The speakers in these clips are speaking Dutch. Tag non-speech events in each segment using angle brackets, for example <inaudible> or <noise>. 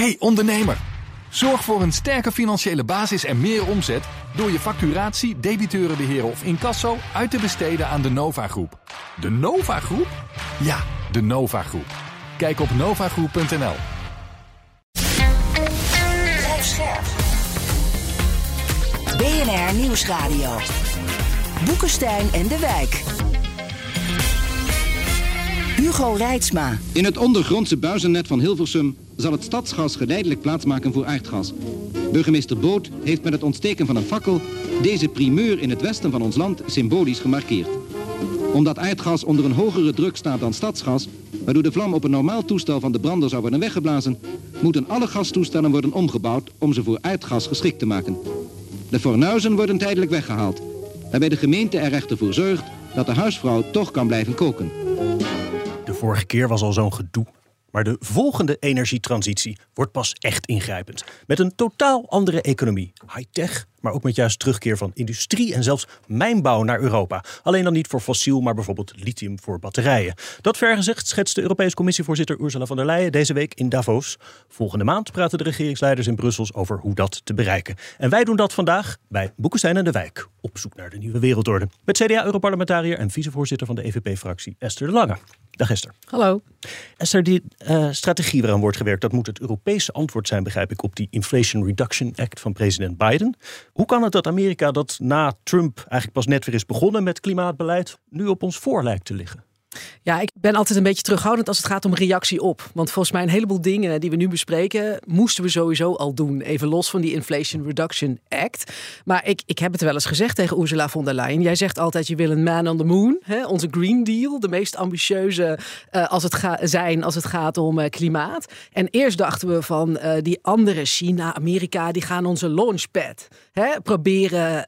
Hey ondernemer, zorg voor een sterke financiële basis en meer omzet door je facturatie, debiteurenbeheer of incasso uit te besteden aan de Nova Groep. De Nova Groep? Ja, de Nova Groep. Kijk op novagroep.nl. BNR Nieuwsradio. Boekenstein en de Wijk. Hugo Reitsma. In het ondergrondse buizennet van Hilversum zal het stadsgas geleidelijk plaatsmaken voor aardgas. Burgemeester Boot heeft met het ontsteken van een fakkel deze primeur in het westen van ons land symbolisch gemarkeerd. Omdat aardgas onder een hogere druk staat dan stadsgas, waardoor de vlam op een normaal toestel van de brander zou worden weggeblazen, moeten alle gastoestellen worden omgebouwd om ze voor aardgas geschikt te maken. De fornuizen worden tijdelijk weggehaald, waarbij de gemeente er echter voor zorgt dat de huisvrouw toch kan blijven koken. Vorige keer was al zo'n gedoe. Maar de volgende energietransitie wordt pas echt ingrijpend. Met een totaal andere economie. High-tech, maar ook met juist terugkeer van industrie en zelfs mijnbouw naar Europa. Alleen dan niet voor fossiel, maar bijvoorbeeld lithium voor batterijen. Dat vergezegd schetst de Europese Commissievoorzitter Ursula von der Leyen deze week in Davos. Volgende maand praten de regeringsleiders in Brussel over hoe dat te bereiken. En wij doen dat vandaag bij Boekenstein en de Wijk. Op zoek naar de nieuwe wereldorde. Met CDA-europarlementariër en vicevoorzitter van de EVP-fractie Esther de Lange. Dag Esther. Hallo. Esther, die uh, strategie waaraan wordt gewerkt, dat moet het Europese antwoord zijn, begrijp ik, op die Inflation Reduction Act van president Biden. Hoe kan het dat Amerika, dat na Trump eigenlijk pas net weer is begonnen met klimaatbeleid, nu op ons voor lijkt te liggen? Ja, ik ben altijd een beetje terughoudend als het gaat om reactie op. Want volgens mij een heleboel dingen die we nu bespreken, moesten we sowieso al doen. Even los van die Inflation Reduction Act. Maar ik, ik heb het wel eens gezegd tegen Ursula von der Leyen. Jij zegt altijd, je wil een man on the moon. Hè? Onze Green Deal, de meest ambitieuze uh, als het zijn als het gaat om uh, klimaat. En eerst dachten we van uh, die andere China, Amerika, die gaan onze launchpad hè, proberen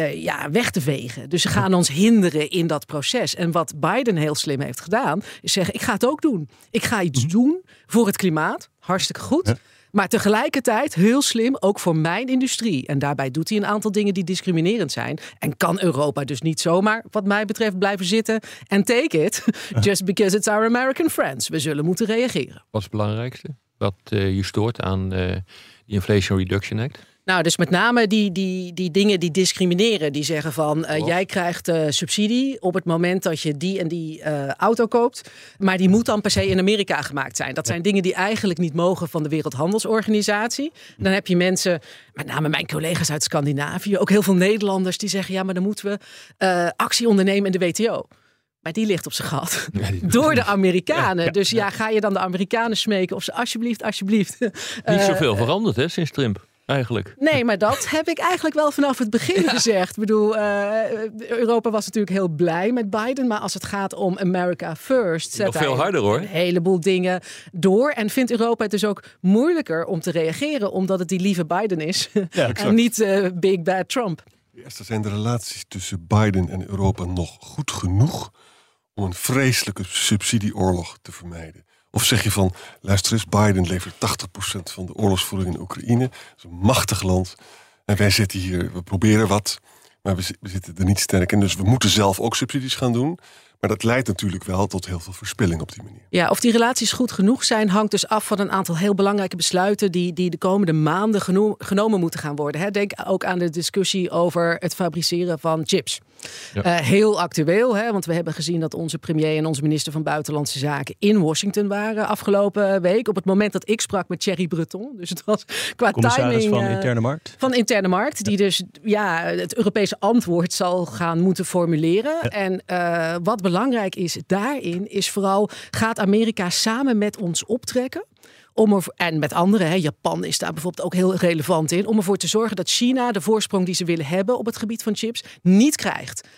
uh, ja, weg te vegen. Dus ze gaan ons hinderen in dat proces. En wat Biden heel slim heeft gedaan, is zeggen: ik ga het ook doen. Ik ga iets Mhm. doen voor het klimaat. Hartstikke goed. Maar tegelijkertijd heel slim ook voor mijn industrie. En daarbij doet hij een aantal dingen die discriminerend zijn. En kan Europa dus niet zomaar, wat mij betreft, blijven zitten en take it. <laughs> Just because it's our American friends. We zullen moeten reageren. Wat is het belangrijkste? Wat uh, je stoort aan uh, de Inflation Reduction Act? Nou, dus met name die, die, die dingen die discrimineren. Die zeggen van, uh, jij krijgt uh, subsidie op het moment dat je die en die uh, auto koopt. Maar die moet dan per se in Amerika gemaakt zijn. Dat zijn dingen die eigenlijk niet mogen van de Wereldhandelsorganisatie. Dan heb je mensen, met name mijn collega's uit Scandinavië... ook heel veel Nederlanders die zeggen... ja, maar dan moeten we uh, actie ondernemen in de WTO. Maar die ligt op zijn gat. <laughs> Ja, door de Amerikanen. Ja, ja, dus ja, ga je dan de Amerikanen smeken of ze alsjeblieft, alsjeblieft. <laughs> Niet zoveel veranderd hè, sinds Trump. Eigenlijk. Nee, maar dat heb ik eigenlijk wel vanaf het begin <laughs> gezegd. Ik bedoel, uh, Europa was natuurlijk heel blij met Biden. Maar als het gaat om America First... Nog veel harder hoor. Een heleboel dingen door. En vindt Europa het dus ook moeilijker om te reageren... omdat het die lieve Biden is. <laughs> en niet uh, Big Bad Trump. Eerst zijn de relaties tussen Biden en Europa nog goed genoeg... om een vreselijke subsidieoorlog te vermijden? Of zeg je van, luister eens, Biden levert 80% van de oorlogsvoering in Oekraïne. Dat is een machtig land. En wij zitten hier, we proberen wat, maar we, we zitten er niet sterk in. Dus we moeten zelf ook subsidies gaan doen. Maar dat leidt natuurlijk wel tot heel veel verspilling op die manier. Ja, of die relaties goed genoeg zijn, hangt dus af van een aantal heel belangrijke besluiten die, die de komende maanden geno genomen moeten gaan worden. Hè. Denk ook aan de discussie over het fabriceren van chips. Ja. Uh, heel actueel, hè, want we hebben gezien dat onze premier en onze minister van Buitenlandse Zaken in Washington waren afgelopen week. Op het moment dat ik sprak met Thierry Breton. Dus het was qua Commissaris timing. van uh, Interne Markt. Van Interne Markt, die dus ja, het Europese antwoord zal gaan moeten formuleren. Ja. En uh, wat belangrijk is daarin, is vooral gaat Amerika samen met ons optrekken? Om er, en met anderen, hè, Japan is daar bijvoorbeeld ook heel relevant in, om ervoor te zorgen dat China de voorsprong die ze willen hebben op het gebied van chips niet krijgt.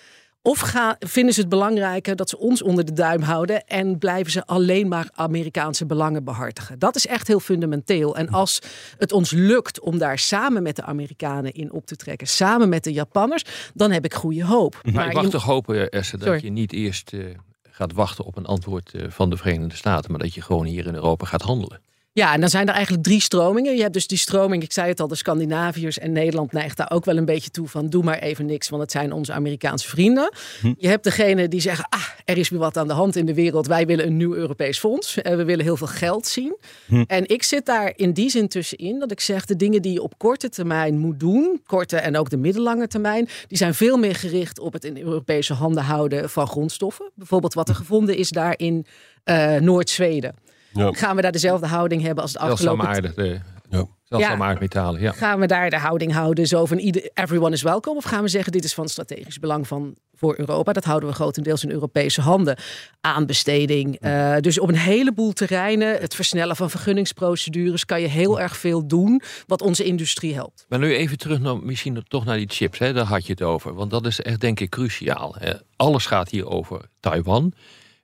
Of gaan, vinden ze het belangrijker dat ze ons onder de duim houden en blijven ze alleen maar Amerikaanse belangen behartigen? Dat is echt heel fundamenteel. En als het ons lukt om daar samen met de Amerikanen in op te trekken, samen met de Japanners, dan heb ik goede hoop. Maar, maar ik mag je... toch hopen, Esther, dat Sorry. je niet eerst uh, gaat wachten op een antwoord uh, van de Verenigde Staten, maar dat je gewoon hier in Europa gaat handelen. Ja, en dan zijn er eigenlijk drie stromingen. Je hebt dus die stroming, ik zei het al, de Scandinaviërs en Nederland neigt daar ook wel een beetje toe van doe maar even niks, want het zijn onze Amerikaanse vrienden. Hm. Je hebt degene die zeggen, ah, er is weer wat aan de hand in de wereld. Wij willen een nieuw Europees fonds. En we willen heel veel geld zien. Hm. En ik zit daar in die zin tussenin dat ik zeg, de dingen die je op korte termijn moet doen, korte en ook de middellange termijn, die zijn veel meer gericht op het in Europese handen houden van grondstoffen. Bijvoorbeeld wat er gevonden is daar in eh, Noord-Zweden. Ja. Gaan we daar dezelfde houding hebben als de Zeldzame afgelopen... aarde. De, Ja. zeldzame Ja. aardmetalen, ja. Gaan we daar de houding houden zo van ieder, everyone is welkom? Of gaan we zeggen dit is van strategisch belang van, voor Europa? Dat houden we grotendeels in Europese handen. Aanbesteding. eh, dus op een heleboel terreinen, het versnellen van vergunningsprocedures, kan je heel erg veel doen wat onze industrie helpt. Maar nu even terug naar, misschien toch naar die chips, hè? daar had je het over. Want dat is echt denk ik cruciaal. Hè? Alles gaat hier over Taiwan.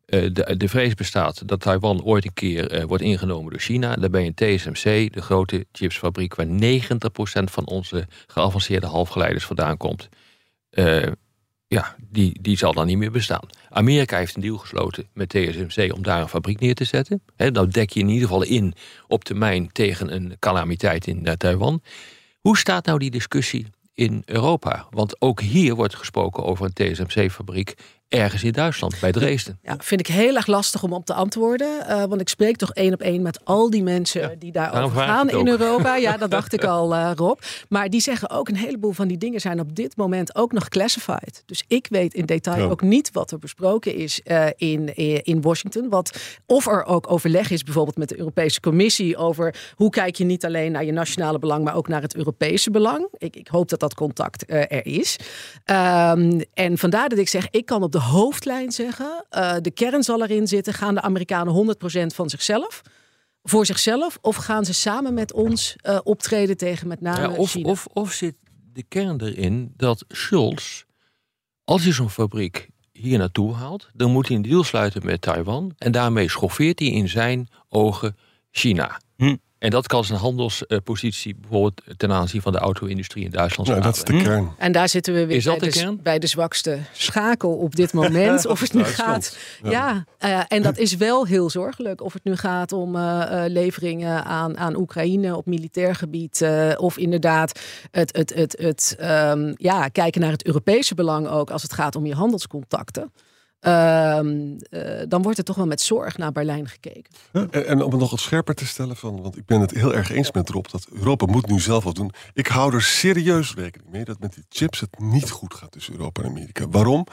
Eh, de, de vrees bestaat dat Taiwan ooit een keer eh, wordt ingenomen door China. Daar ben je TSMC, de grote chipsfabriek... waar 90% van onze geavanceerde halfgeleiders vandaan komt. Eh, ja, die, die zal dan niet meer bestaan. Amerika heeft een deal gesloten met TSMC om daar een fabriek neer te zetten. Dan dek je in ieder geval in op termijn tegen een calamiteit in Taiwan. Hoe staat nou die discussie in Europa? Want ook hier wordt gesproken over een TSMC-fabriek ergens in Duitsland, bij Dresden. Ja, vind ik heel erg lastig om op te antwoorden. eh, want ik spreek toch één op één met al die mensen die daarover gaan in ook. Europa. Ja, dat dacht ik <laughs> al, eh, Rob. Maar die zeggen ook een heleboel van die dingen zijn op dit moment ook nog classified. Dus ik weet in detail Ja. ook niet wat er besproken is eh, in, in Washington. Wat, of er ook overleg is bijvoorbeeld met de Europese Commissie over hoe kijk je niet alleen naar je nationale belang, maar ook naar het Europese belang. Ik, ik hoop dat dat contact eh, er is. Ehm, en vandaar dat ik zeg, ik kan op de hoofdlijn zeggen, eh, de kern zal erin zitten. Gaan de Amerikanen 100% van zichzelf, voor zichzelf, of gaan ze samen met ons eh, optreden tegen met name Ja, of, China? of, of zit de kern erin dat Schulz, als hij zo'n fabriek hier naartoe haalt, dan moet hij een deal sluiten met Taiwan. En daarmee schoffeert hij in zijn ogen China. Hm. En dat kan zijn handelspositie bijvoorbeeld ten aanzien van de auto-industrie in Duitsland Nou, dat is de kern. En daar zitten we weer Is dat bij, de de, kern? bij de zwakste schakel op dit moment. <laughs> Of het nu gaat. Ja, eh, en dat is wel heel zorgelijk. Of het nu gaat om eh, eh, leveringen aan, aan Oekraïne op militair gebied. eh, of inderdaad het, het, het, het ehm, ja, kijken naar het Europese belang ook als het gaat om je handelscontacten. Ehm, eh, dan wordt er toch wel met zorg naar Berlijn gekeken. En, om het nog wat scherper te stellen, van, want ik ben het heel erg eens met Rob dat Europa moet nu zelf wat doen. Ik hou er serieus rekening mee dat met die chips het niet goed gaat tussen Europa en Amerika. Waarom?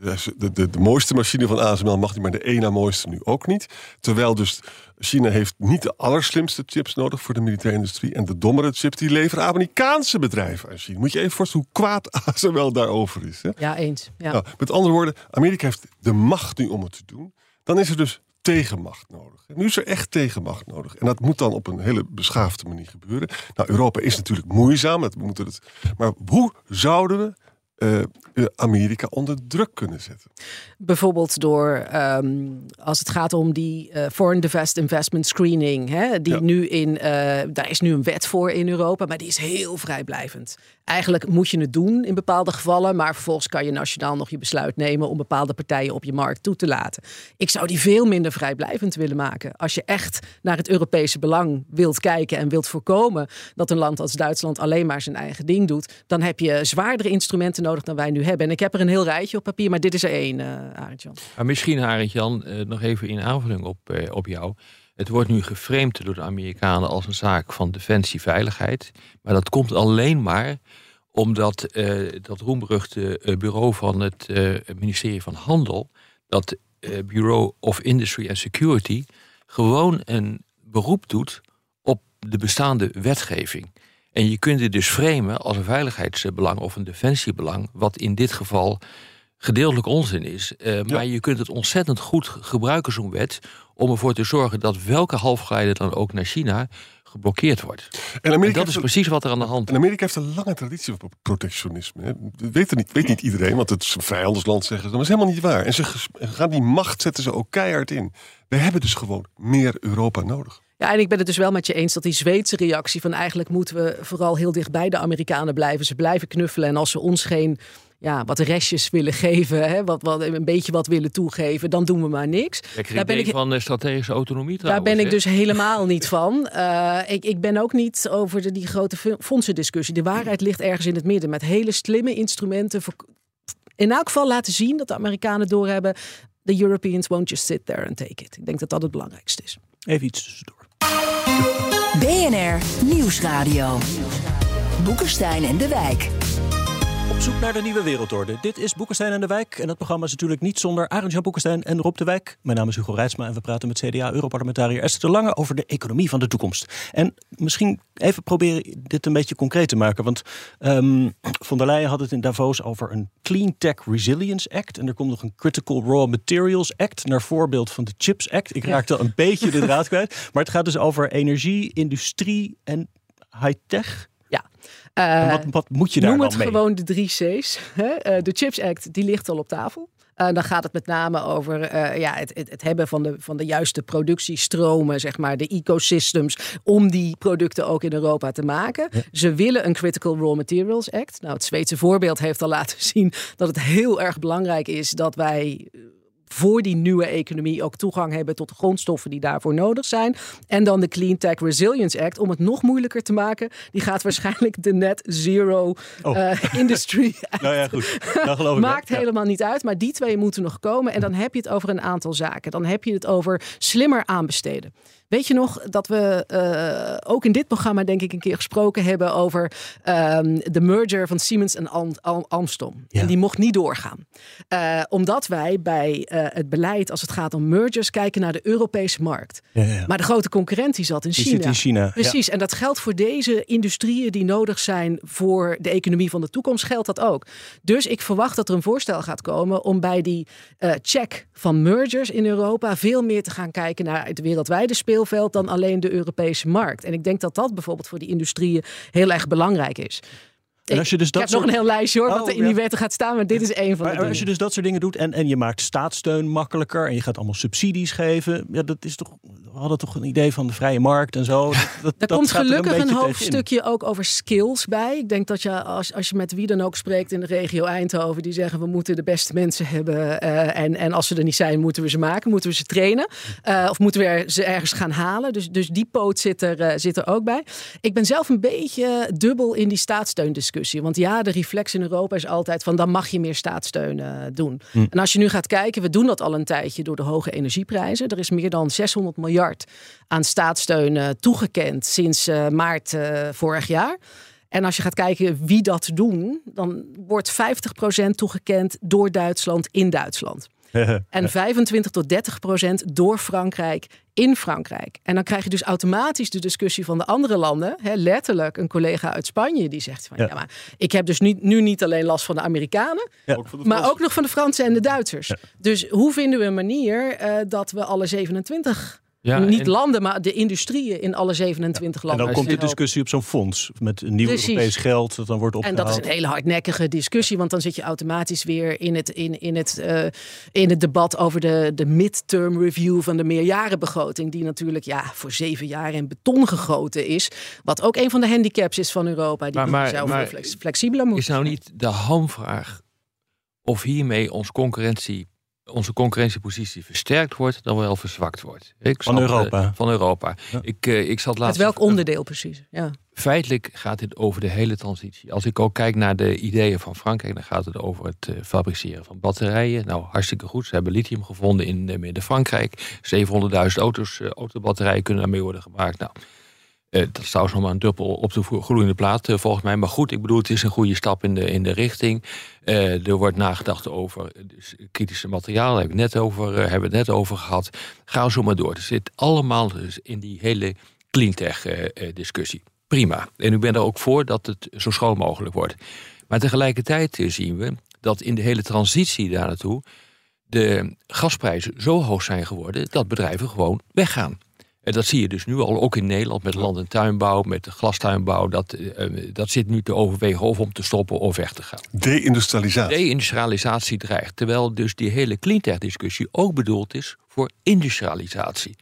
De, de, de, mooiste machine van ASML mag niet, maar de na mooiste nu ook niet. Terwijl dus China heeft niet de allerslimste chips nodig voor de militaire industrie. En de dommere chips die leveren Amerikaanse bedrijven aan China. Moet je even voorstellen hoe kwaad <laughs> ASML daarover is. Hè? Ja, eens. Ja. Nou, met andere woorden, Amerika heeft de macht nu om het te doen. Dan is er dus tegenmacht nodig. Nu is er echt tegenmacht nodig. En dat moet dan op een hele beschaafde manier gebeuren. Nou, Europa is natuurlijk moeizaam. Dat we moeten het, maar hoe zouden we eh, Amerika onder druk kunnen zetten? Bijvoorbeeld door, ehm, als het gaat om die eh, Foreign Divest Investment Screening. Hè, die Ja. nu in, eh, daar is nu een wet voor in Europa, maar die is heel vrijblijvend. Eigenlijk moet je het doen in bepaalde gevallen, maar vervolgens kan je nationaal nog je besluit nemen om bepaalde partijen op je markt toe te laten. Ik zou die veel minder vrijblijvend willen maken. Als je echt naar het Europese belang wilt kijken en wilt voorkomen dat een land als Duitsland alleen maar zijn eigen ding doet, dan heb je zwaardere instrumenten nodig dan wij nu hebben. En ik heb er een heel rijtje op papier, maar dit is er één, uh, Arend-Jan. Maar misschien, Arend-Jan, eh, nog even in aanvulling op, eh, op jou. Het wordt nu geframed door de Amerikanen als een zaak van defensie-veiligheid. Maar dat komt alleen maar omdat eh, dat roemberuchte eh, bureau van het eh, ministerie van Handel, dat Bureau of Industry and Security, gewoon een beroep doet op de bestaande wetgeving. En je kunt het dus framen als een veiligheidsbelang of een defensiebelang, wat in dit geval gedeeltelijk onzin is. Uh, maar je kunt het ontzettend goed gebruiken, zo'n wet, om ervoor te zorgen dat welke halfgeleider dan ook naar China geblokkeerd wordt. En, en dat is een, precies wat er aan de hand is. En Amerika heeft een lange traditie van protectionisme. Hè. Dat weet, er niet, weet niet iedereen, want het is een vijandelsland, zeggen ze. Dat is helemaal niet waar. En ze gaan die macht zetten ze ook keihard in. We hebben dus gewoon meer Europa nodig. Ja, en ik ben het dus wel met je eens dat die Zweedse reactie van eigenlijk moeten we vooral heel dicht bij de Amerikanen blijven. Ze blijven knuffelen en als ze ons geen ja, wat restjes willen geven, hè, wat, wat, een beetje wat willen toegeven, dan doen we maar niks. Daar ben ik van de strategische autonomie Daar ben ik dus helemaal niet van. Uh, ik, ik ben ook niet over de, die grote fondsendiscussie. De waarheid ligt ergens in het midden met hele slimme instrumenten. Voor, in elk geval laten zien dat de Amerikanen doorhebben. The Europeans won't just sit there and take it. Ik denk dat dat het belangrijkste is. Even iets tussendoor. BNR Nieuwsradio. Boekenstein en de Wijk. Op zoek naar de nieuwe wereldorde. Dit is Boekenstein en de Wijk. En dat programma is natuurlijk niet zonder Arend-Jan Boekenstein en Rob de Wijk. Mijn naam is Hugo Reitsma en we praten met CDA-europarlementariër Esther de Lange over de economie van de toekomst. En misschien even proberen dit een beetje concreet te maken. Want um, von der Leyen had het in Davos over een Clean Tech Resilience Act. En er komt nog een Critical Raw Materials Act, naar voorbeeld van de Chips Act. Ik raakte een beetje de draad kwijt. Maar het gaat dus over energie, industrie en high-tech. Uh, wat, wat, moet je daar noem dan het mee? gewoon de drie C's. Uh, de Chips Act, die ligt al op tafel. Uh, dan gaat het met name over ja, het, het, het, hebben van de, van de juiste productiestromen, zeg maar, de ecosystems, om die producten ook in Europa te maken. Ja. Ze willen een Critical Raw Materials Act. Nou, het Zweedse voorbeeld heeft al laten <laughs> zien dat het heel erg belangrijk is dat wij voor die nieuwe economie ook toegang hebben tot de grondstoffen die daarvoor nodig zijn. En dan de Clean Tech Resilience Act, om het nog moeilijker te maken. Die gaat waarschijnlijk de Net Zero oh. uh, Industry <laughs> nou ja, goed. Dat geloof ik <laughs> Maakt helemaal niet uit, maar die twee moeten nog komen. En dan heb je het over een aantal zaken. Dan heb je het over slimmer aanbesteden. Weet je nog dat we uh, ook in dit programma, denk ik, een keer gesproken hebben over um, de merger van Siemens en. Ja. En die mocht niet doorgaan. Uh, omdat wij bij uh, het beleid, als het gaat om mergers, kijken naar de Europese markt. Ja, ja. Maar de grote concurrentie zat in Die China. zit in China. Precies, en dat geldt voor deze industrieën die nodig zijn voor de economie van de toekomst, geldt dat ook. Dus ik verwacht dat er een voorstel gaat komen om bij die check van mergers in Europa veel meer te gaan kijken naar het wereldwijde speelveld dan alleen de Europese markt. En ik denk dat dat bijvoorbeeld voor die industrieën heel erg belangrijk is. En als je dus ik dat heb soort... nog een heel lijstje hoor, Oh, wat er in ja. die wetten gaat staan, maar dit is één van de Maar dingen. als je dus dat soort dingen doet en, en je maakt staatssteun makkelijker en je gaat allemaal subsidies geven, ja, dat is toch, we hadden toch een idee van de vrije markt en zo. Dat, dat, Er dat komt gelukkig een, hoofdstukje ook over skills bij. Ik denk dat je als, als je met wie dan ook spreekt in de regio Eindhoven, die zeggen we moeten de beste mensen hebben. eh, en, en als ze er niet zijn, moeten we ze maken, moeten we ze trainen. Eh, of moeten we er, ze ergens gaan halen. Dus, dus die poot zit er, eh, zit er ook bij. Ik ben zelf een beetje dubbel in die staatssteundiscussie. Want ja, de reflex in Europa is altijd van dan mag je meer staatssteun eh, doen. Hm. En als je nu gaat kijken, we doen dat al een tijdje door de hoge energieprijzen. Er is meer dan 600 miljard aan staatssteun eh, toegekend sinds eh, maart vorig jaar. En als je gaat kijken wie dat doen, dan wordt 50% toegekend door Duitsland in Duitsland. <laughs> En 25 tot 30 procent door Frankrijk in Frankrijk. En dan krijg je dus automatisch de discussie van de andere landen. Hè, letterlijk een collega uit Spanje die zegt van ja, Ja. maar ik heb dus nu, nu niet alleen last van de Amerikanen, Ja. Ook van de maar ook nog van de Fransen en de Duitsers. Dus hoe vinden we een manier eh, dat we alle 27, Ja, niet en- landen, maar de industrieën in alle 27 En landen. dan komt de discussie op zo'n fonds met een nieuw Precies. Europees geld dat dan wordt En opgehaald. dat is een hele hardnekkige discussie, want dan zit je automatisch weer in het, in, in het, eh, in het debat over de, de midterm review van de meerjarenbegroting, die natuurlijk ja, voor zeven jaar in beton gegoten is. Wat ook een van de handicaps is van Europa, die Maar- maar- zelf maar flexibeler moet. Is nou niet de hamvraag of hiermee ons concurrentie, onze concurrentiepositie versterkt wordt dan wel verzwakt wordt? Ik Van zat, eh, Europa. van Europa. Ja. Ik, eh, ik zat Met welk onderdeel precies? Ja. Feitelijk gaat dit over de hele transitie. Als ik ook kijk naar de ideeën van Frankrijk, dan gaat het over het eh, fabriceren van batterijen. Nou, hartstikke goed. Ze hebben lithium gevonden in eh, Midden-Frankrijk. 700.000 auto's, autobatterijen kunnen daarmee worden gemaakt. Nou, eh, dat is trouwens nog maar een druppel op de gloeiende plaat, eh, volgens mij. Maar goed, ik bedoel, het is een goede stap in de, in de richting. Eh, er wordt nagedacht over dus kritische materialen, daar hebben we net over, hebben we het net over gehad. Ga zo maar door. Het zit allemaal dus in die hele cleantech eh, eh, discussie. Prima. En ik ben er ook voor dat het zo schoon mogelijk wordt. Maar tegelijkertijd zien we dat in de hele transitie daar naartoe de gasprijzen zo hoog zijn geworden dat bedrijven gewoon weggaan. En dat zie je dus nu al, ook in Nederland met land- en tuinbouw, met de glastuinbouw. Dat, eh, dat zit nu te overwegen of om te stoppen of weg te gaan. Deindustrialisatie. Deindustrialisatie dreigt. Terwijl dus die hele cleantech discussie ook bedoeld is voor industrialisatie.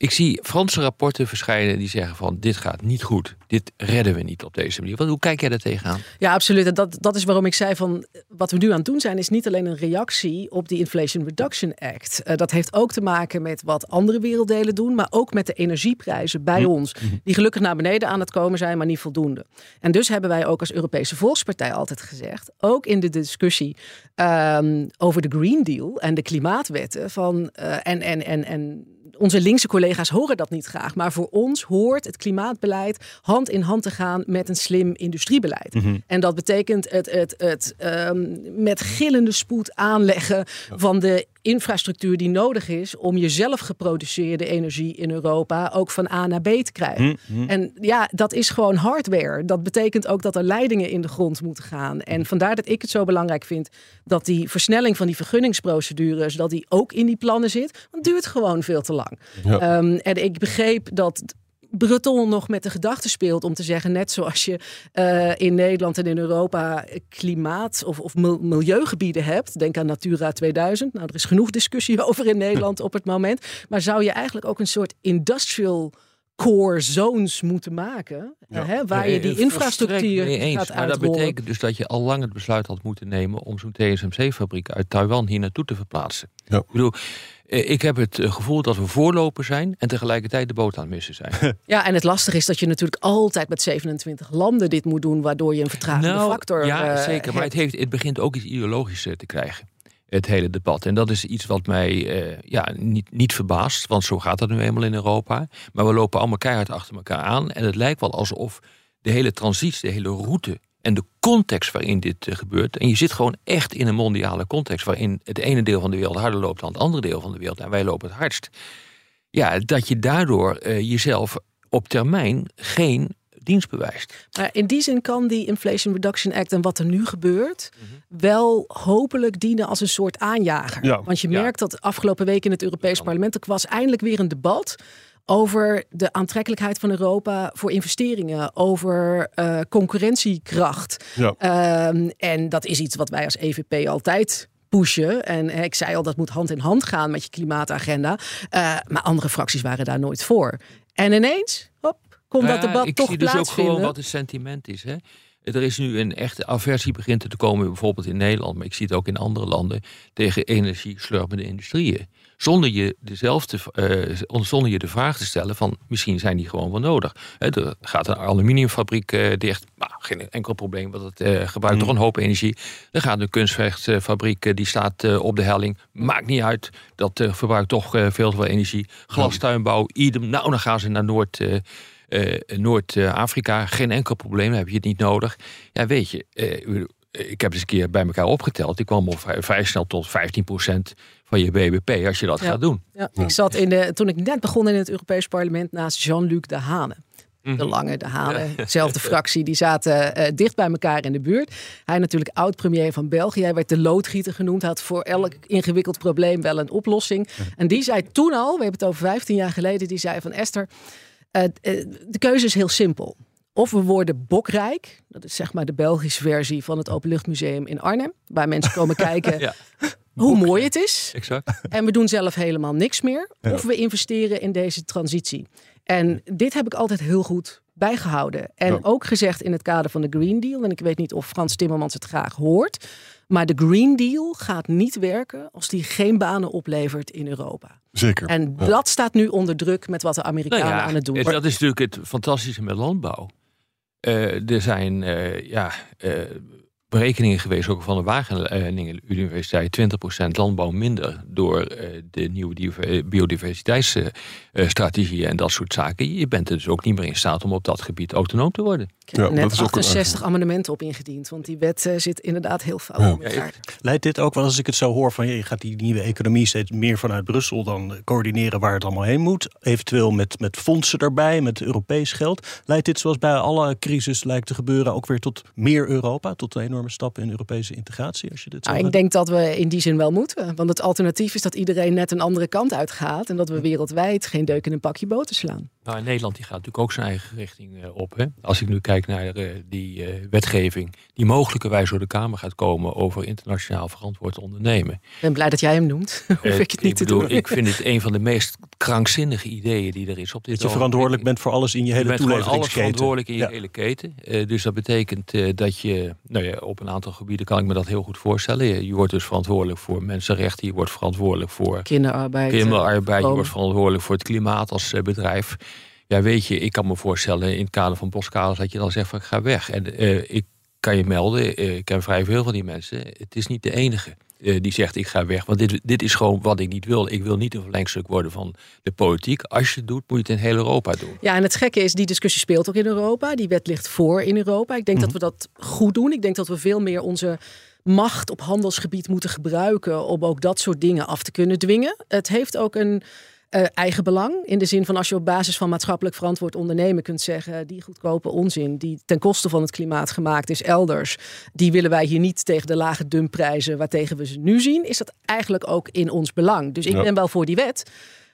Ik zie Franse rapporten verschijnen die zeggen van dit gaat niet goed. Dit redden we niet op deze manier. Wat, hoe kijk jij daar tegenaan? Ja, absoluut. Dat, dat is waarom ik zei van wat we nu aan het doen zijn, is niet alleen een reactie op die Inflation Reduction Act. Uh, dat heeft ook te maken met wat andere werelddelen doen, maar ook met de energieprijzen bij Hm. ons. Die gelukkig naar beneden aan het komen zijn, maar niet voldoende. En dus hebben wij ook als Europese Volkspartij altijd gezegd, ook in de discussie um, over de Green Deal en de klimaatwetten van uh, en, en, en, en onze linkse collega's horen dat niet graag. Maar voor ons hoort het klimaatbeleid hand in hand te gaan met een slim industriebeleid. Mhm. Mm -hmm. En dat betekent het, het, het um, met gillende spoed aanleggen van de infrastructuur die nodig is om je zelf geproduceerde energie in Europa ook van A naar B te krijgen. Mm -hmm. En ja, dat is gewoon hardware. Dat betekent ook dat er leidingen in de grond moeten gaan. En vandaar dat ik het zo belangrijk vind dat die versnelling van die vergunningsprocedures, dat die ook in die plannen zit. Want het duurt gewoon veel te lang. Ja. Um, en ik begreep dat Breton nog met de gedachte speelt om te zeggen, net zoals je uh, in Nederland en in Europa klimaat- of, of milieugebieden hebt, denk aan Natura 2000. Nou, er is genoeg discussie <laughs> over in Nederland op het moment. Maar zou je eigenlijk ook een soort industrial core zones moeten maken, ja. hè, waar je die infrastructuur eens, gaat Maar dat betekent dus dat je al lang het besluit had moeten nemen om zo'n TSMC-fabriek uit Taiwan hier naartoe te verplaatsen. Ja. Ik bedoel, ik heb het gevoel dat we voorloper zijn en tegelijkertijd de boot aan het missen zijn. <laughs> Ja, en het lastige is dat je natuurlijk altijd met 27 landen dit moet doen, waardoor je een vertragende nou, factor Ja, uh, zeker. Maar het, heeft, het begint ook iets ideologisch te krijgen. Het hele debat. En dat is iets wat mij uh, ja, niet, niet verbaast. Want zo gaat dat nu eenmaal in Europa. Maar we lopen allemaal keihard achter elkaar aan. En het lijkt wel alsof de hele transitie, de hele route en de context waarin dit uh, gebeurt. En je zit gewoon echt in een mondiale context waarin het ene deel van de wereld harder loopt dan het andere deel van de wereld. En wij lopen het hardst. Ja, dat je daardoor uh, jezelf op termijn geen dienst bewijst. Maar in die zin kan die Inflation Reduction Act en wat er nu gebeurt, mm -hmm. wel hopelijk dienen als een soort aanjager. Ja. Want je merkt ja. dat afgelopen week in het Europees Parlement er was eindelijk weer een debat over de aantrekkelijkheid van Europa voor investeringen, over uh, concurrentiekracht. Ja. Um, en dat is iets wat wij als EVP altijd pushen. En ik zei al, dat moet hand in hand gaan met je klimaatagenda. Uh, maar andere fracties waren daar nooit voor. En ineens, hop, komt nou dat debat ik toch zie dus ook plaatsvinden. gewoon wat het sentiment is. Hè? Er is nu een echte aversie begint te komen, bijvoorbeeld in Nederland, maar ik zie het ook in andere landen, tegen energie-slurpende industrieën. Zonder je, dezelfde, uh, zonder je de vraag te stellen van misschien zijn die gewoon wel nodig. He, er gaat een aluminiumfabriek uh, dicht, nou, geen enkel probleem, want het uh, gebruikt mm. toch een hoop energie. Er gaat een kunstvechtfabriek, die staat op de helling, maakt niet uit, dat verbruikt toch veel te veel energie. Glastuinbouw, idem, nou dan gaan ze naar Noord... Noord-Afrika, geen enkel probleem, heb je het niet nodig. Ja, weet je, ik heb eens een keer bij elkaar opgeteld. Ik kwam al vrij, vrij snel tot 15% van je BBP als je dat ja. gaat doen. Ja. Ik zat in de, toen ik net begon in het Europees Parlement naast Jean-Luc De Hane. De Lange, De Hane, dezelfde <laughs> fractie, die zaten uh, dicht bij elkaar in de buurt. Hij natuurlijk oud-premier van België. Hij werd de loodgieter genoemd. Had voor elk ingewikkeld probleem wel een oplossing. En die zei toen al, we hebben het over 15 jaar geleden, die zei van Esther... Uh, de keuze is heel simpel. Of we worden bokrijk, dat is zeg maar de Belgische versie van het Openluchtmuseum in Arnhem, waar mensen komen <laughs> kijken ja. Hoe mooi het is. Exact. En we doen zelf helemaal niks meer. Ja. Of we investeren in deze transitie. En dit heb ik altijd heel goed bijgehouden. En ja. ook gezegd in het kader van de Green Deal. En ik weet niet of Frans Timmermans het graag hoort. Maar de Green Deal gaat niet werken als die geen banen oplevert in Europa. Zeker. En ja. dat staat nu onder druk met wat de Amerikanen nou ja, aan het doen. Dat is natuurlijk het fantastische met landbouw. Uh, er zijn uh, ja, uh, berekeningen geweest, ook van de Wageningen Universiteit, 20% landbouw minder door de nieuwe biodiversiteitsstrategieën en dat soort zaken. Je bent er dus ook niet meer in staat om op dat gebied autonoom te worden. Ik heb ja, net 68 amendementen op ingediend, want die wet zit inderdaad heel fout ja. in elkaar. Leidt dit ook wel als ik het zo hoor van je gaat die nieuwe economie steeds meer vanuit Brussel dan coördineren waar het allemaal heen moet, eventueel met, met fondsen erbij, met Europees geld. Leidt dit zoals bij alle crisis lijkt te gebeuren ook weer tot meer Europa, tot een enorm enorme stappen in Europese integratie? Als je dit zo Nou, ik denk dat we in die zin wel moeten. Want het alternatief is dat iedereen net een andere kant uitgaat. En dat we wereldwijd geen deuk in een pakje boter slaan. Nou, Nederland die gaat natuurlijk ook zijn eigen richting eh, op. Hè? Als ik nu kijk naar uh, die uh, wetgeving die mogelijkerwijs door de Kamer gaat komen over internationaal verantwoord ondernemen. Ik ben blij dat jij hem noemt. <laughs> Hoef ik het niet ik te bedoel, doen. Ik vind het een van de meest krankzinnige ideeën die er is op dit Dat je verantwoordelijk bent voor alles in je hele je bent gewoon alles toeleveringsketen. verantwoordelijk in je Ja. hele keten. Eh, dus dat betekent eh, dat je, nou ja, op een aantal gebieden kan ik me dat heel goed voorstellen. Je, je wordt dus verantwoordelijk voor mensenrechten, je wordt verantwoordelijk voor Kinderarbeid. kinderarbeid, je wordt verantwoordelijk voor het klimaat als eh, bedrijf. Ja, weet je, ik kan me voorstellen in het kader van Boskalis dat je dan zegt van ik ga weg. En eh, ik kan je melden, eh, ik ken vrij veel van die mensen. Het is niet de enige eh, die zegt ik ga weg. Want dit, dit is gewoon wat ik niet wil. Ik wil niet een verlengstuk worden van de politiek. Als je het doet, moet je het in heel Europa doen. Ja, en het gekke is, die discussie speelt ook in Europa. Die wet ligt voor in Europa. Ik denk dat we dat goed doen. Ik denk dat we veel meer onze macht op handelsgebied moeten gebruiken om ook dat soort dingen af te kunnen dwingen. Het heeft ook een eh, eigen belang. In de zin van als je op basis van maatschappelijk verantwoord ondernemen kunt zeggen, die goedkope onzin die ten koste van het klimaat gemaakt is elders, die willen wij hier niet tegen de lage dumpprijzen waartegen we ze nu zien, is dat eigenlijk ook in ons belang. Dus ik Ja. ben wel voor die wet.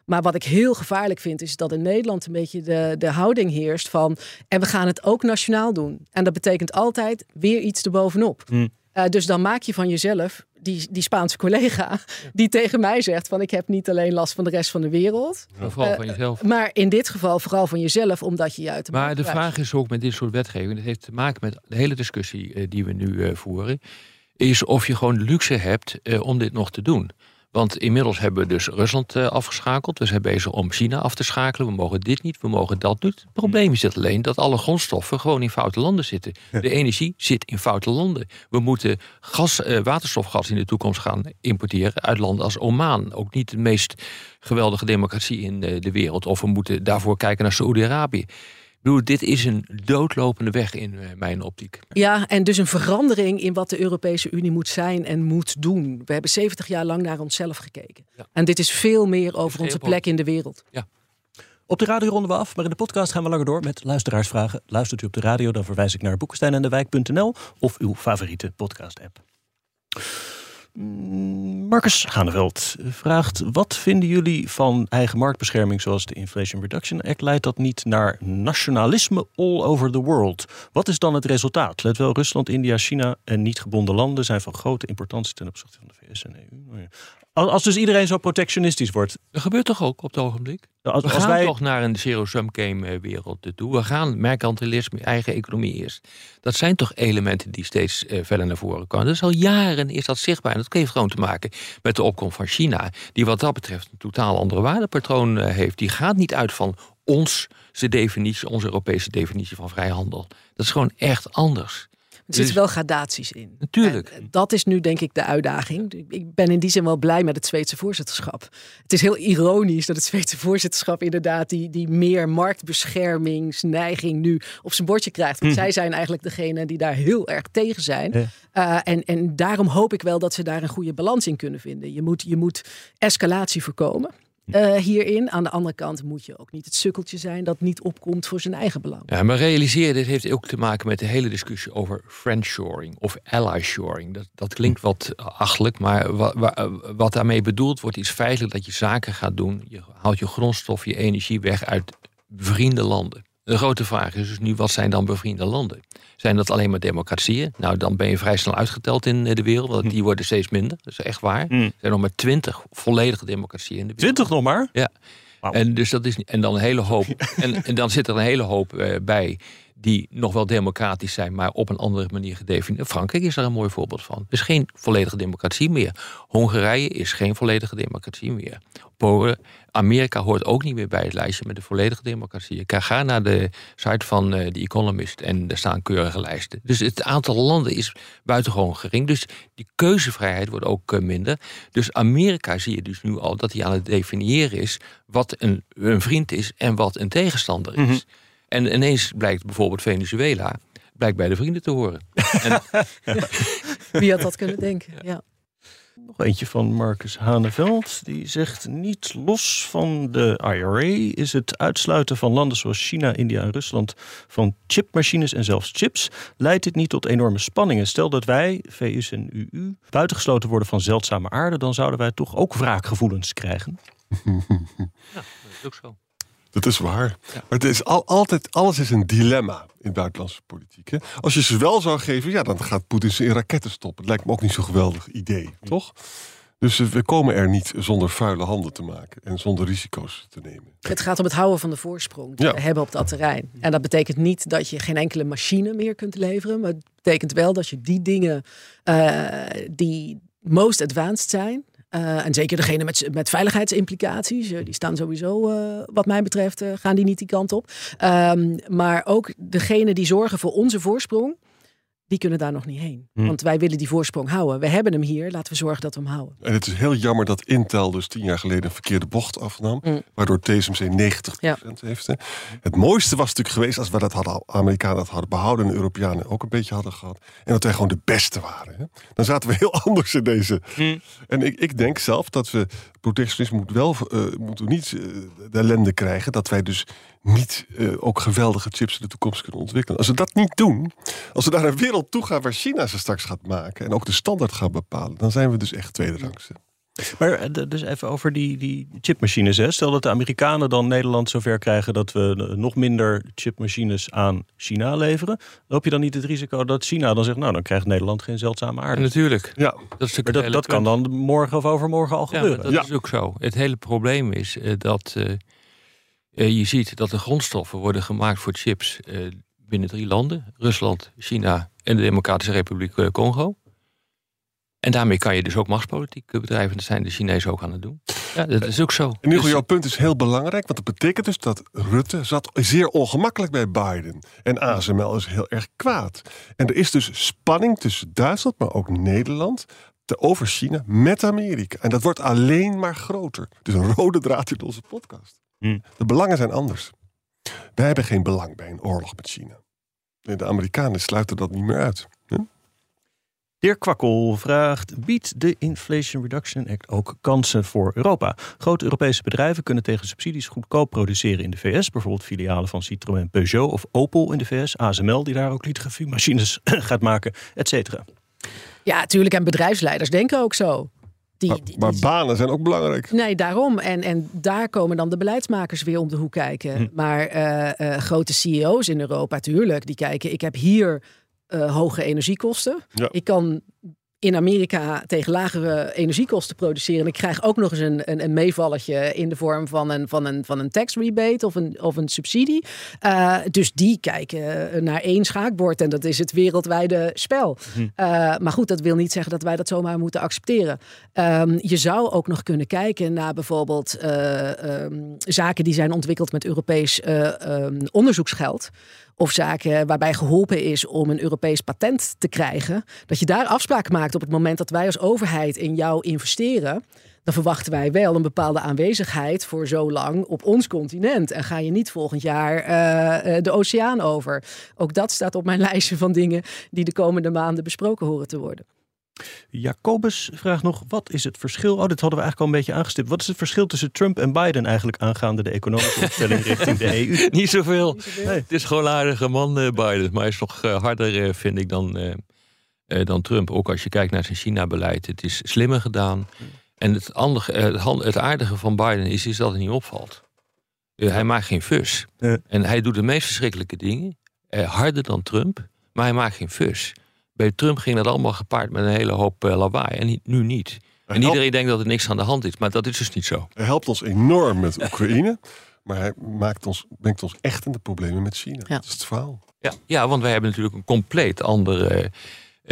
Maar wat ik heel gevaarlijk vind, is dat in Nederland een beetje de, de houding heerst van. En we gaan het ook nationaal doen. En dat betekent altijd weer iets erbovenop. Eh, dus dan maak je van jezelf die, die Spaanse collega. die tegen mij zegt: van ik heb niet alleen last van de rest van de wereld. Maar vooral Eh, van jezelf. Maar in dit geval vooral van jezelf, omdat je je uit de Maar de vraag is ook met dit soort wetgeving, dat heeft te maken met de hele discussie eh, die we nu eh, voeren, is of je gewoon luxe hebt eh, om dit nog te doen. Want inmiddels hebben we dus Rusland eh, afgeschakeld. We zijn bezig om China af te schakelen. We mogen dit niet, we mogen dat niet. Het probleem is het alleen dat alle grondstoffen gewoon in foute landen zitten. De energie zit in foute landen. We moeten gas, eh, waterstofgas in de toekomst gaan importeren uit landen als Oman. Ook niet de meest geweldige democratie in eh, de wereld. Of we moeten daarvoor kijken naar Saoedi-Arabië. Bedoel, dit is een doodlopende weg in eh, mijn optiek. Ja, en dus een verandering in wat de Europese Unie moet zijn en moet doen. We hebben 70 jaar lang naar onszelf gekeken. Ja. En dit is veel meer over onze plek in de wereld. Op de radio ronden we af, maar in de podcast gaan we langer door met luisteraarsvragen. Luistert u op de radio, dan verwijs ik naar boekensteinendewijk.nl of uw favoriete podcast-app. Marcus Ganeveld vraagt: Wat vinden jullie van eigen marktbescherming zoals de Inflation Reduction Act? Leidt dat niet naar nationalisme all over the world? Wat is dan het resultaat? Let wel, Rusland, India, China en niet gebonden landen zijn van grote importantie ten opzichte van de VS en EU. Als als dus iedereen zo protectionistisch wordt, Dat gebeurt toch ook op het ogenblik? als, We als gaan wij toch naar een zero-sum game eh, wereld toe. We gaan mercantilisme, eigen economie eerst. Dat zijn toch elementen die steeds eh, verder naar voren komen. Is al jaren is dat zichtbaar. En dat heeft gewoon te maken met de opkomst van China. Die wat dat betreft een totaal andere waardepatroon eh, heeft. Die gaat niet uit van ons, zijn definitie, onze Europese definitie van vrijhandel. Dat is gewoon echt anders. Er zitten Dus- wel gradaties in. Natuurlijk. En dat is nu denk ik de uitdaging. Ik ben in die zin wel blij met het Zweedse voorzitterschap. Het is heel ironisch dat het Zweedse voorzitterschap inderdaad die, die meer marktbeschermingsneiging nu op zijn bordje krijgt. Want zij zijn eigenlijk degene die daar heel erg tegen zijn. Ja. Uh, en, en daarom hoop ik wel dat ze daar een goede balans in kunnen vinden. Je moet, je moet escalatie voorkomen. Uh, hierin. Aan de andere kant moet je ook niet het sukkeltje zijn dat niet opkomt voor zijn eigen belang. Ja, maar realiseer, dit heeft ook te maken met de hele discussie over friendshoring of ally-shoring. Dat, dat klinkt wat achtelijk, maar wat, wat daarmee bedoeld wordt, is feitelijk dat je zaken gaat doen. Je haalt je grondstof, je energie weg uit bevriende landen. De grote vraag is dus nu, wat zijn dan bevriende landen? Zijn dat alleen maar democratieën? Nou, dan ben je vrij snel uitgeteld in de wereld, want die worden steeds minder. Dat is echt waar. Er zijn nog maar twintig volledige democratieën in de wereld. twintig nog maar? Ja. En, dus dat is, en dan een hele hoop. <laughs> en, en dan zit er een hele hoop uh, bij die nog wel democratisch zijn, maar op een andere manier gedefinieerd. Frankrijk is daar een mooi voorbeeld van. Er is geen volledige democratie meer. Hongarije is geen volledige democratie meer. Polen, Amerika hoort ook niet meer bij het lijstje met de volledige democratie. Ik ga naar de site van The uh, Economist en er staan keurige lijsten. Dus het aantal landen is buitengewoon gering. Dus die keuzevrijheid wordt ook uh, minder. Dus Amerika zie je dus nu al dat hij aan het definiëren is wat een, een vriend is en wat een tegenstander is. Mm -hmm. En ineens blijkt bijvoorbeeld Venezuela blijkt bij de vrienden te horen. <laughs> en, Wie had dat kunnen denken? Ja. Nog eentje van Marcus Haneveld. Die zegt: Niet los van de IRA is het uitsluiten van landen zoals China, India en Rusland van chipmachines en zelfs chips. Leidt dit niet tot enorme spanningen? Stel dat wij, VS en UU, buitengesloten worden van zeldzame aarde, dan zouden wij toch ook wraakgevoelens krijgen. <laughs> Dat is ook zo. Dat is waar. Maar het is al, altijd, alles is een dilemma in buitenlandse politiek. Hè? Als je ze wel zou geven, ja, dan gaat Poetin ze in raketten stoppen. Het lijkt me ook niet zo'n geweldig idee, toch? Dus eh, we komen er niet zonder vuile handen te maken en zonder risico's te nemen. Het gaat om het houden van de voorsprong die Ja. we hebben op dat terrein. En dat betekent niet dat je geen enkele machine meer kunt leveren. Maar het betekent wel dat je die dingen eh, die most advanced zijn. Eh, en zeker degene met, met veiligheidsimplicaties, eh, die staan sowieso, eh, wat mij betreft, gaan die niet die kant op. Ehm, maar ook degene die zorgen voor onze voorsprong, die kunnen daar nog niet heen. Hm. Want wij willen die voorsprong houden. We hebben hem hier, laten we zorgen dat we hem houden. En het is heel jammer dat Intel dus tien jaar geleden een verkeerde bocht afnam. Mm. Waardoor TSMC 90% heeft. Hè. Het mooiste was natuurlijk geweest als we dat hadden, Amerikanen dat hadden behouden en de Europeanen ook een beetje hadden gehad. En dat wij gewoon de beste waren. Hè. Dan zaten we <laughs> heel anders in deze. En ik, ik denk zelf dat we protectionisme moet wel, eh, moeten we niet eh, de ellende krijgen. Dat wij dus niet eh, ook geweldige chips in de toekomst kunnen ontwikkelen. Als we dat niet doen, als we naar een wereld toe gaan waar China ze straks gaat maken. En ook de standaard gaat bepalen. Dan zijn we dus echt tweede rangste. Maar eh, dus even over die, die chipmachines. Hè. Stel dat de Amerikanen dan Nederland zover krijgen dat we eh, nog minder chipmachines aan China leveren. Loop je dan niet het risico dat China dan zegt, nou dan krijgt Nederland geen zeldzame aarde? natuurlijk. Ja, Dat, is Maar dat, dat kan dan morgen of overmorgen al Ja, gebeuren. dat Ja. is ook zo. Het hele probleem is dat je ziet dat de grondstoffen worden gemaakt voor chips eh, binnen drie landen: Rusland, China en de Democratische Republiek eh, Congo. En daarmee kan je dus ook machtspolitiek eh, bedrijven. Dat zijn de Chinezen ook aan het doen. Ja, dat is ook zo. In ieder geval, Dus- jouw punt is heel belangrijk. Want dat betekent dus dat Rutte zat zeer ongemakkelijk bij Biden. En ASML is heel erg kwaad. En er is dus spanning tussen Duitsland, maar ook Nederland... te- over China met Amerika. En dat wordt alleen maar groter. Dus een rode draad in onze podcast. Hmm. De belangen zijn anders. Wij hebben geen belang bij een oorlog met China. De Amerikanen sluiten dat niet meer uit. Dirk Kwakkel vraagt: biedt de Inflation Reduction Act ook kansen voor Europa? Grote Europese bedrijven kunnen tegen subsidies goedkoop produceren in de VS, bijvoorbeeld filialen van Citroën, Peugeot of Opel in de VS, ASML die daar ook lithografiemachines <coughs> gaat maken, et cetera. Ja, natuurlijk. En bedrijfsleiders denken ook zo. Die, Maar, die- maar die- banen zijn ook belangrijk. Nee, daarom. En, en daar komen dan de beleidsmakers weer om de hoek kijken. Hm. Maar eh, eh, grote CEO's in Europa, tuurlijk, die kijken. Ik heb hier eh, hoge energiekosten. Ja. Ik kan in Amerika tegen lagere energiekosten produceren. En ik krijg ook nog eens een, een, een meevalletje in de vorm van een, van een, van een tax rebate of een, of een subsidie. Eh, dus die kijken naar één schaakbord en dat is het wereldwijde spel. Eh, maar goed, dat wil niet zeggen dat wij dat zomaar moeten accepteren. Ehm, je zou ook nog kunnen kijken naar bijvoorbeeld eh, ehm, zaken die zijn ontwikkeld met Europees eh, ehm, onderzoeksgeld. Of zaken waarbij geholpen is om een Europees patent te krijgen. Dat je daar afspraken maakt op het moment dat wij als overheid in jou investeren. Dan verwachten wij wel een bepaalde aanwezigheid voor zo lang op ons continent. En ga je niet volgend jaar eh, eh, de oceaan over. Ook dat staat op mijn <laughs> lijstje van dingen die de komende maanden besproken horen te worden. Jacobus vraagt nog: wat is het verschil? Oh, dit hadden we eigenlijk al een beetje aangestipt. Wat is het verschil tussen Trump en Biden eigenlijk aangaande de economische opstelling <laughs> richting de EU? Niet zoveel. Nee. Het is gewoon een aardige man, eh, Biden. Maar hij is nog eh, harder, eh, vind ik, dan, eh, eh, dan Trump. Ook als je kijkt naar zijn China-beleid. Het is slimmer gedaan. En het, andere, het, aardige van Biden is, is dat het niet opvalt. Eh, hij maakt geen fus. En hij doet de meest verschrikkelijke dingen. eh, harder dan Trump. Maar hij maakt geen fus. Bij Trump ging dat allemaal gepaard met een hele hoop eh, lawaai. En niet- nu niet. En helpt, iedereen denkt dat er niks aan de hand is. Maar dat is dus niet zo. hij helpt ons enorm met Oekraïne. Maar hij maakt ons, brengt ons echt in de problemen met China. Ja. Dat is het verhaal. Ja, ja want wij hebben natuurlijk een compleet andere eh,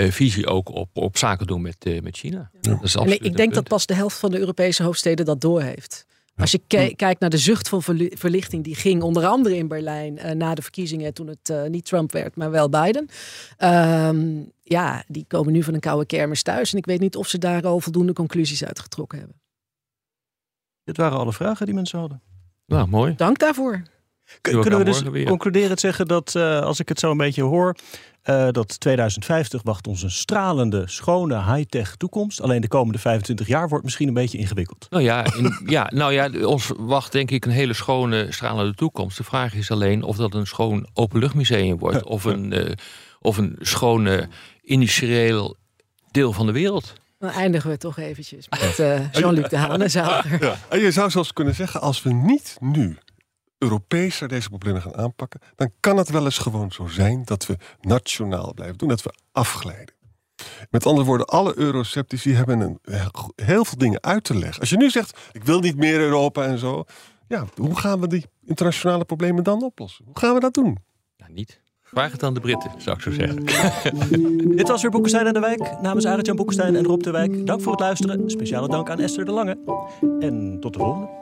eh, visie ook op, op zaken doen met, eh, met China. Dat is En absoluut ik, denk dat pas de helft van de Europese hoofdsteden dat doorheeft. Als je kijkt naar de zucht van verli- verlichting die ging, onder andere in Berlijn eh, na de verkiezingen, toen het eh, niet Trump werd, maar wel Biden. Ehm, ja, die komen nu van een koude kermis thuis. En ik weet niet of ze daar al voldoende conclusies uit getrokken hebben. Dit waren alle vragen die mensen hadden. Nou, mooi. Dank daarvoor. Kunnen we dus weer. concluderend zeggen dat, eh, als ik het zo een beetje hoor, eh, dat 2050 wacht ons een stralende, schone, high-tech toekomst. Alleen de komende 25 jaar wordt misschien een beetje ingewikkeld. Nou ja, in, ja, nou ja, ons wacht denk ik een hele schone, stralende toekomst. De vraag is alleen of dat een schoon openluchtmuseum wordt. Of een, eh, of een schone industrieel deel van de wereld. Dan eindigen we toch eventjes met eh, Jean-Luc de Hanenzouder. Ja. En je zou zelfs kunnen zeggen, als we niet nu Europees deze problemen gaan aanpakken, dan kan het wel eens gewoon zo zijn dat we nationaal blijven doen, dat we afglijden. Met andere woorden, alle euroceptici hebben een, heel veel dingen uit te leggen. Als je nu zegt, ik wil niet meer Europa en zo, ja, hoe gaan we die internationale problemen dan oplossen? Hoe gaan we dat doen? Ja, niet. Vraag het aan de Britten, zou ik zo zeggen. <laughs> Dit was weer Boekenstein en de Wijk. Namens Arend-Jan Boekenstein en Rob de Wijk. Dank voor het luisteren. Speciale dank aan Esther de Lange. En tot de volgende.